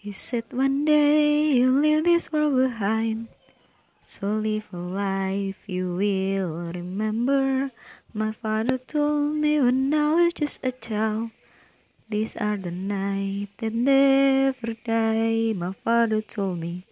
He said one day you'll leave this world behind. So live a life you will remember. My father told me when I was just a child. These are the nights that never die. My father told me.